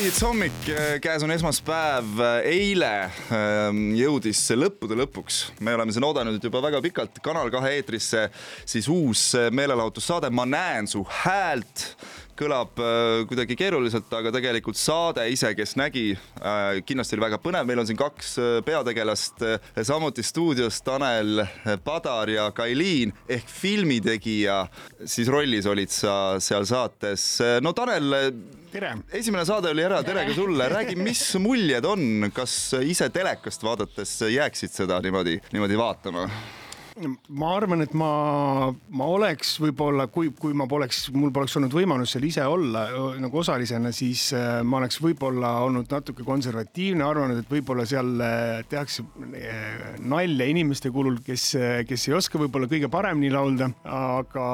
maihits hommik, käes on esmaspäev, eile ähm, jõudis lõppude lõpuks, me oleme siin oodanud juba väga pikalt Kanal kahe eetrisse siis uus meelelahutussaade. Ma näen su häält kõlab äh, kuidagi keeruliselt, aga tegelikult saade ise, kes nägi, äh, kindlasti oli väga põnev, meil on siin kaks äh, peategelast, samuti stuudios Tanel Padar ja Kailiin ehk filmitegija, siis rollis olid sa seal saates. no Tanel, tere! esimene saade oli ära, tere ka sulle, räägi, mis muljed on, kas ise telekast vaadates jääksid seda niimoodi, niimoodi vaatama? Ma arvan, et ma, ma oleks võib-olla, kui, kui ma poleks, mul poleks olnud võimalust seal ise olla nagu osalisena, siis äh, ma oleks võib-olla olnud natuke konservatiivne, arvanud, et võib-olla seal äh, tehakse äh, nalja inimeste kulul, kes, kes ei oska võib-olla kõige paremini laulda. aga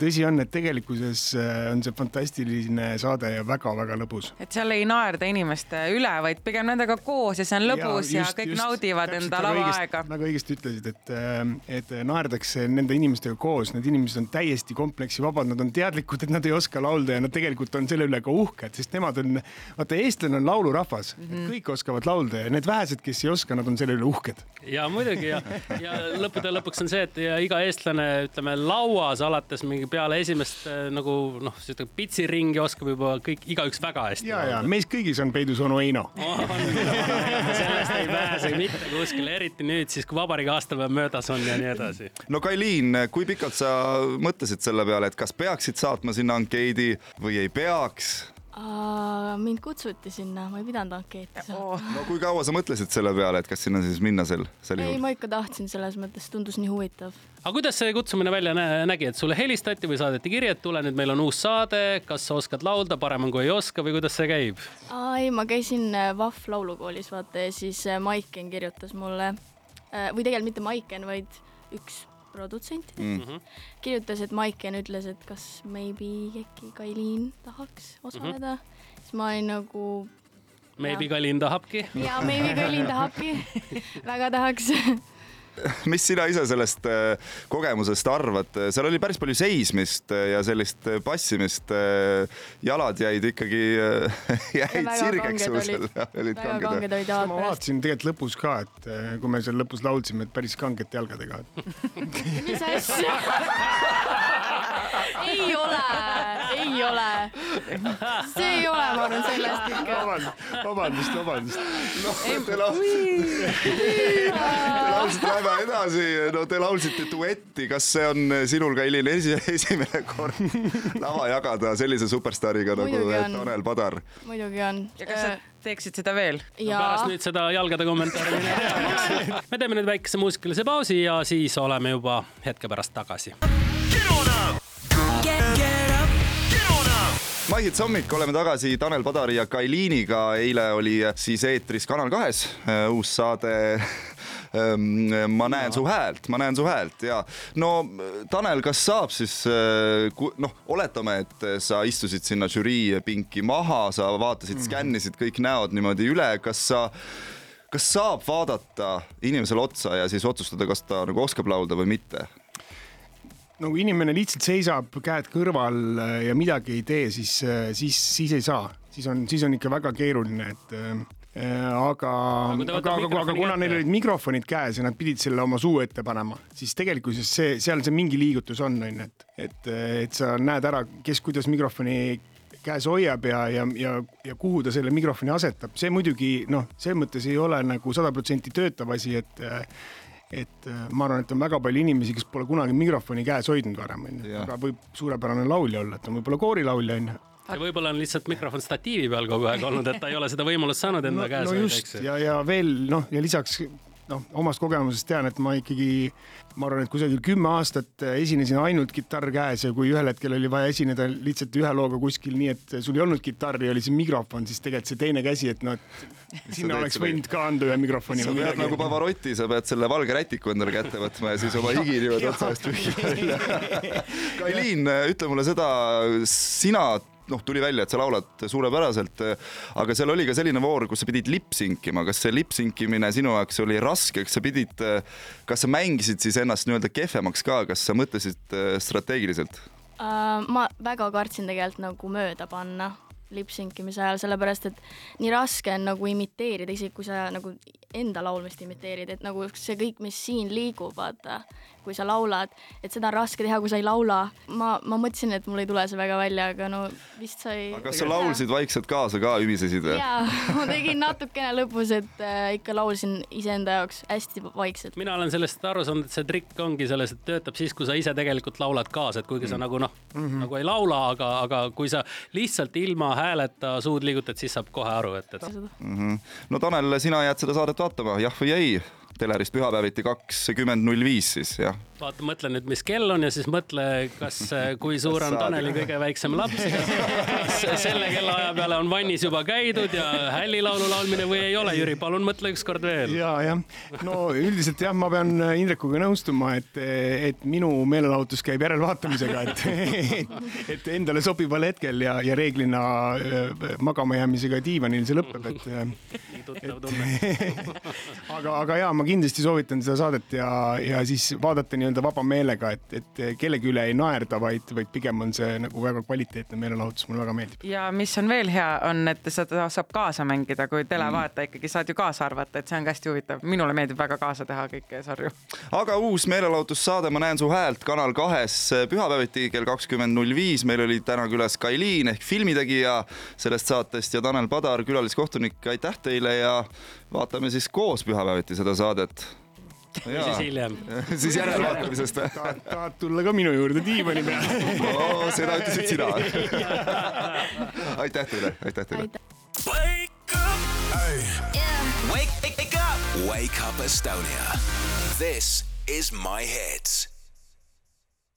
tõsi on, et tegelikkuses on see fantastiline saade ja väga-väga lõbus. et seal ei naerda inimeste üle, vaid pigem nendega koos ja see on lõbus ja, just, ja kõik just, naudivad enda lavaaega. väga õigesti ütlesid, et, et et naerdakse nende inimestega koos, need inimesed on täiesti kompleksivabad, nad on teadlikud, et nad ei oska laulda ja nad tegelikult on selle üle ka uhked, sest nemad on, vaata, eestlane on laulurahvas mm, -hmm. kõik oskavad laulda ja need vähesed, kes ei oska, nad on selle üle uhked. ja muidugi ja, ja lõppude lõpuks on see, et ja iga eestlane, ütleme lauas alates mingi peale esimest äh, nagu noh, seda pitsiringi oskab juba kõik, igaüks väga hästi. ja, ja meis kõigis on peidus onu Heino oh,. sellest ei pääse mitte kuskile, eriti nüüd siis, kui vabariigi aastapäev möödas on ja nii edasi. No Kailiin, kui pikalt sa mõtlesid selle peale, et kas peaksid saatma sinna ankeedi või ei peaks? mind kutsuti sinna, ma ei pidanud ankeeti saatma oh.. no kui kaua sa mõtlesid selle peale, et kas sinna siis minna sel, sel juhul? ei, ma ikka tahtsin, selles mõttes tundus nii huvitav. aga kuidas see kutsumine välja nägi, et sulle helistati või saadeti kiri, et tule nüüd, meil on uus saade, kas sa oskad laulda, parem on, kui ei oska või kuidas see käib? ei, ma käisin äh, Vahv laulukoolis vaata ja siis äh, Maiken kirjutas mulle äh, või tegelikult mitte Maiken, vaid üks produtsentidest mm -hmm. kirjutas, et Maiken ütles, et kas maybe äkki Kailiin tahaks osaleda mm, -hmm. siis ma olin nagu. Maybe Kailiin tahabki. ja maybe Kailiin tahabki väga tahaks mis sina ise sellest äh, kogemusest arvad, seal oli päris palju seismist äh, ja sellist äh, passimist. jalad jäid ikkagi, jäid sirgeks seal. väga kanged olid jalad. ma vaatasin tegelikult lõpus ka, et kui me seal lõpus laulsime, et päris kangete jalgadega mis asja ei ole, ei ole. see ei ole, ma arvan, sellest ikka. vabandust, vabandust. noh, te laulsite väga lähme edasi, no te laulsite duetti, kas see on sinul ka Helin esi, esimene kord lava jagada sellise superstaariga nagu Tanel Padar? muidugi on. ja kas sa teeksid seda veel? No pärast nüüd seda jalgade kommentaari mine tea. me teeme nüüd väikese muusikalise pausi ja siis oleme juba hetke pärast tagasi. Maihits hommik, oleme tagasi Tanel Padari ja Kailiiniga. eile oli siis eetris Kanal kahes äh, uus saade Ehm, ma näen su häält, ma näen su häält ja no Tanel, kas saab siis eh, noh, oletame, et sa istusid sinna žürii pinki maha, sa vaatasid mm, -hmm. skännisid kõik näod niimoodi üle, kas sa kas saab vaadata inimesele otsa ja siis otsustada, kas ta nagu oskab laulda või mitte? No kui inimene lihtsalt seisab käed kõrval ja midagi ei tee, siis, siis, siis ei saa, siis on, siis on ikka väga keeruline, et Äh, aga, aga, aga, aga, aga kuna neil olid mikrofonid käes ja nad pidid selle oma suu ette panema, siis tegelikkuses see, seal see mingi liigutus on, on ju, et, et, et sa näed ära, kes kuidas mikrofoni käes hoiab ja, ja, ja, ja kuhu ta selle mikrofoni asetab, see muidugi noh, selles mõttes ei ole nagu sada protsenti töötav asi, et et ma arvan, et on väga palju inimesi, kes pole kunagi mikrofoni käes hoidnud varem, onju, aga võib suurepärane laulja olla, et on võib-olla koorilaulja, onju ja võib-olla on lihtsalt mikrofon statiivi peal kogu aeg olnud, et ta ei ole seda võimalust saanud enda no, käes. no just ja, ja veel noh, ja lisaks noh, omast kogemusest tean, et ma ikkagi, ma arvan, et kusagil kümme aastat esinesin ainult kitarr käes ja kui ühel hetkel oli vaja esineda lihtsalt ühe looga kuskil nii, et sul ei olnud kitarri, oli see mikrofon, siis tegelikult see teine käsi, et noh, et sinna oleks võinud ka anda ühe mikrofoni. sa pead nagu Pavarotti, sa pead selle valge rätiku endale kätte võtma ja siis oma higi niimoodi otsa eest pühkima välja. Kailiin, ütle mulle seda, sina noh, tuli välja, et sa laulad suurepäraselt, aga seal oli ka selline voor, kus sa pidid lipsinkima, kas see lipsinkimine sinu jaoks oli raske, kas sa pidid, kas sa mängisid siis ennast nii-öelda kehvemaks ka, kas sa mõtlesid äh, strateegiliselt uh,? ma väga kartsin tegelikult nagu mööda panna lipsinkimise ajal, sellepärast et nii raske on nagu imiteerida, isegi kui sa nagu enda laulmist imiteerid, et nagu see kõik, mis siin liigub, vaata, kui sa laulad, et seda on raske teha, kui sa ei laula. ma, ma mõtlesin, et mul ei tule see väga välja, aga no vist sai. aga kas sa laulsid vaikselt kaasa ka, ümisesid või? jaa, ma tegin natukene lõpus, et äh, ikka laulsin iseenda jaoks hästi vaikselt. mina olen sellest aru saanud, et see trikk ongi selles, et töötab siis, kui sa ise tegelikult laulad kaasa, et kuigi mm. sa nagu noh mm, -hmm. nagu ei laula, aga, aga kui sa lihtsalt ilma hääleta suud liigutad, siis saab kohe aru, et, et mm. -hmm. no Tanel, sina jääd seda saadet vaatama, jah või ei? Telerist pühapäeviti kakskümmend null viis siis, jah vaata, mõtle nüüd, mis kell on ja siis mõtle, kas, kui suur on Taneli kõige väiksem laps, kas selle kellaaja peale on vannis juba käidud ja hällilaulu laulmine või ei ole, Jüri, palun mõtle ükskord veel. ja, jah, no üldiselt jah, ma pean Indrekuga nõustuma, et, et minu meelelahutus käib järelvaatamisega, et, et, et endale sobival hetkel ja, ja reeglina äh, magama jäämisega diivanil see lõpeb, et. nii tuttav tunne. aga, aga ja ma kindlasti soovitan seda saadet ja, ja siis vaadata nii nii-öelda vaba meelega, et, et kellegi üle ei naerda, vaid, vaid pigem on see nagu väga kvaliteetne meelelahutus, mulle väga meeldib. ja mis on veel hea, on, et seda saab kaasa mängida, kui televaataja mm. ikkagi saad ju kaasa arvata, et see on ka hästi huvitav. minule meeldib väga kaasa teha kõiki sarju. aga uus meelelahutussaade Ma näen su häält Kanal kahes pühapäeviti kell kakskümmend null viis. meil oli täna külas Kailiin ehk filmitegija sellest saatest ja Tanel Padar, külaliskohtunik. aitäh teile ja vaatame siis koos pühapäeviti seda saadet või siis hiljem siis järelvaatamisest või? tahad, tahad tulla ka minu juurde diivani peale no,? seda ütlesid sina aitäh teile, aitäh teile. Wake up, yeah. wake, wake up, wake up Estonia. This is my hits.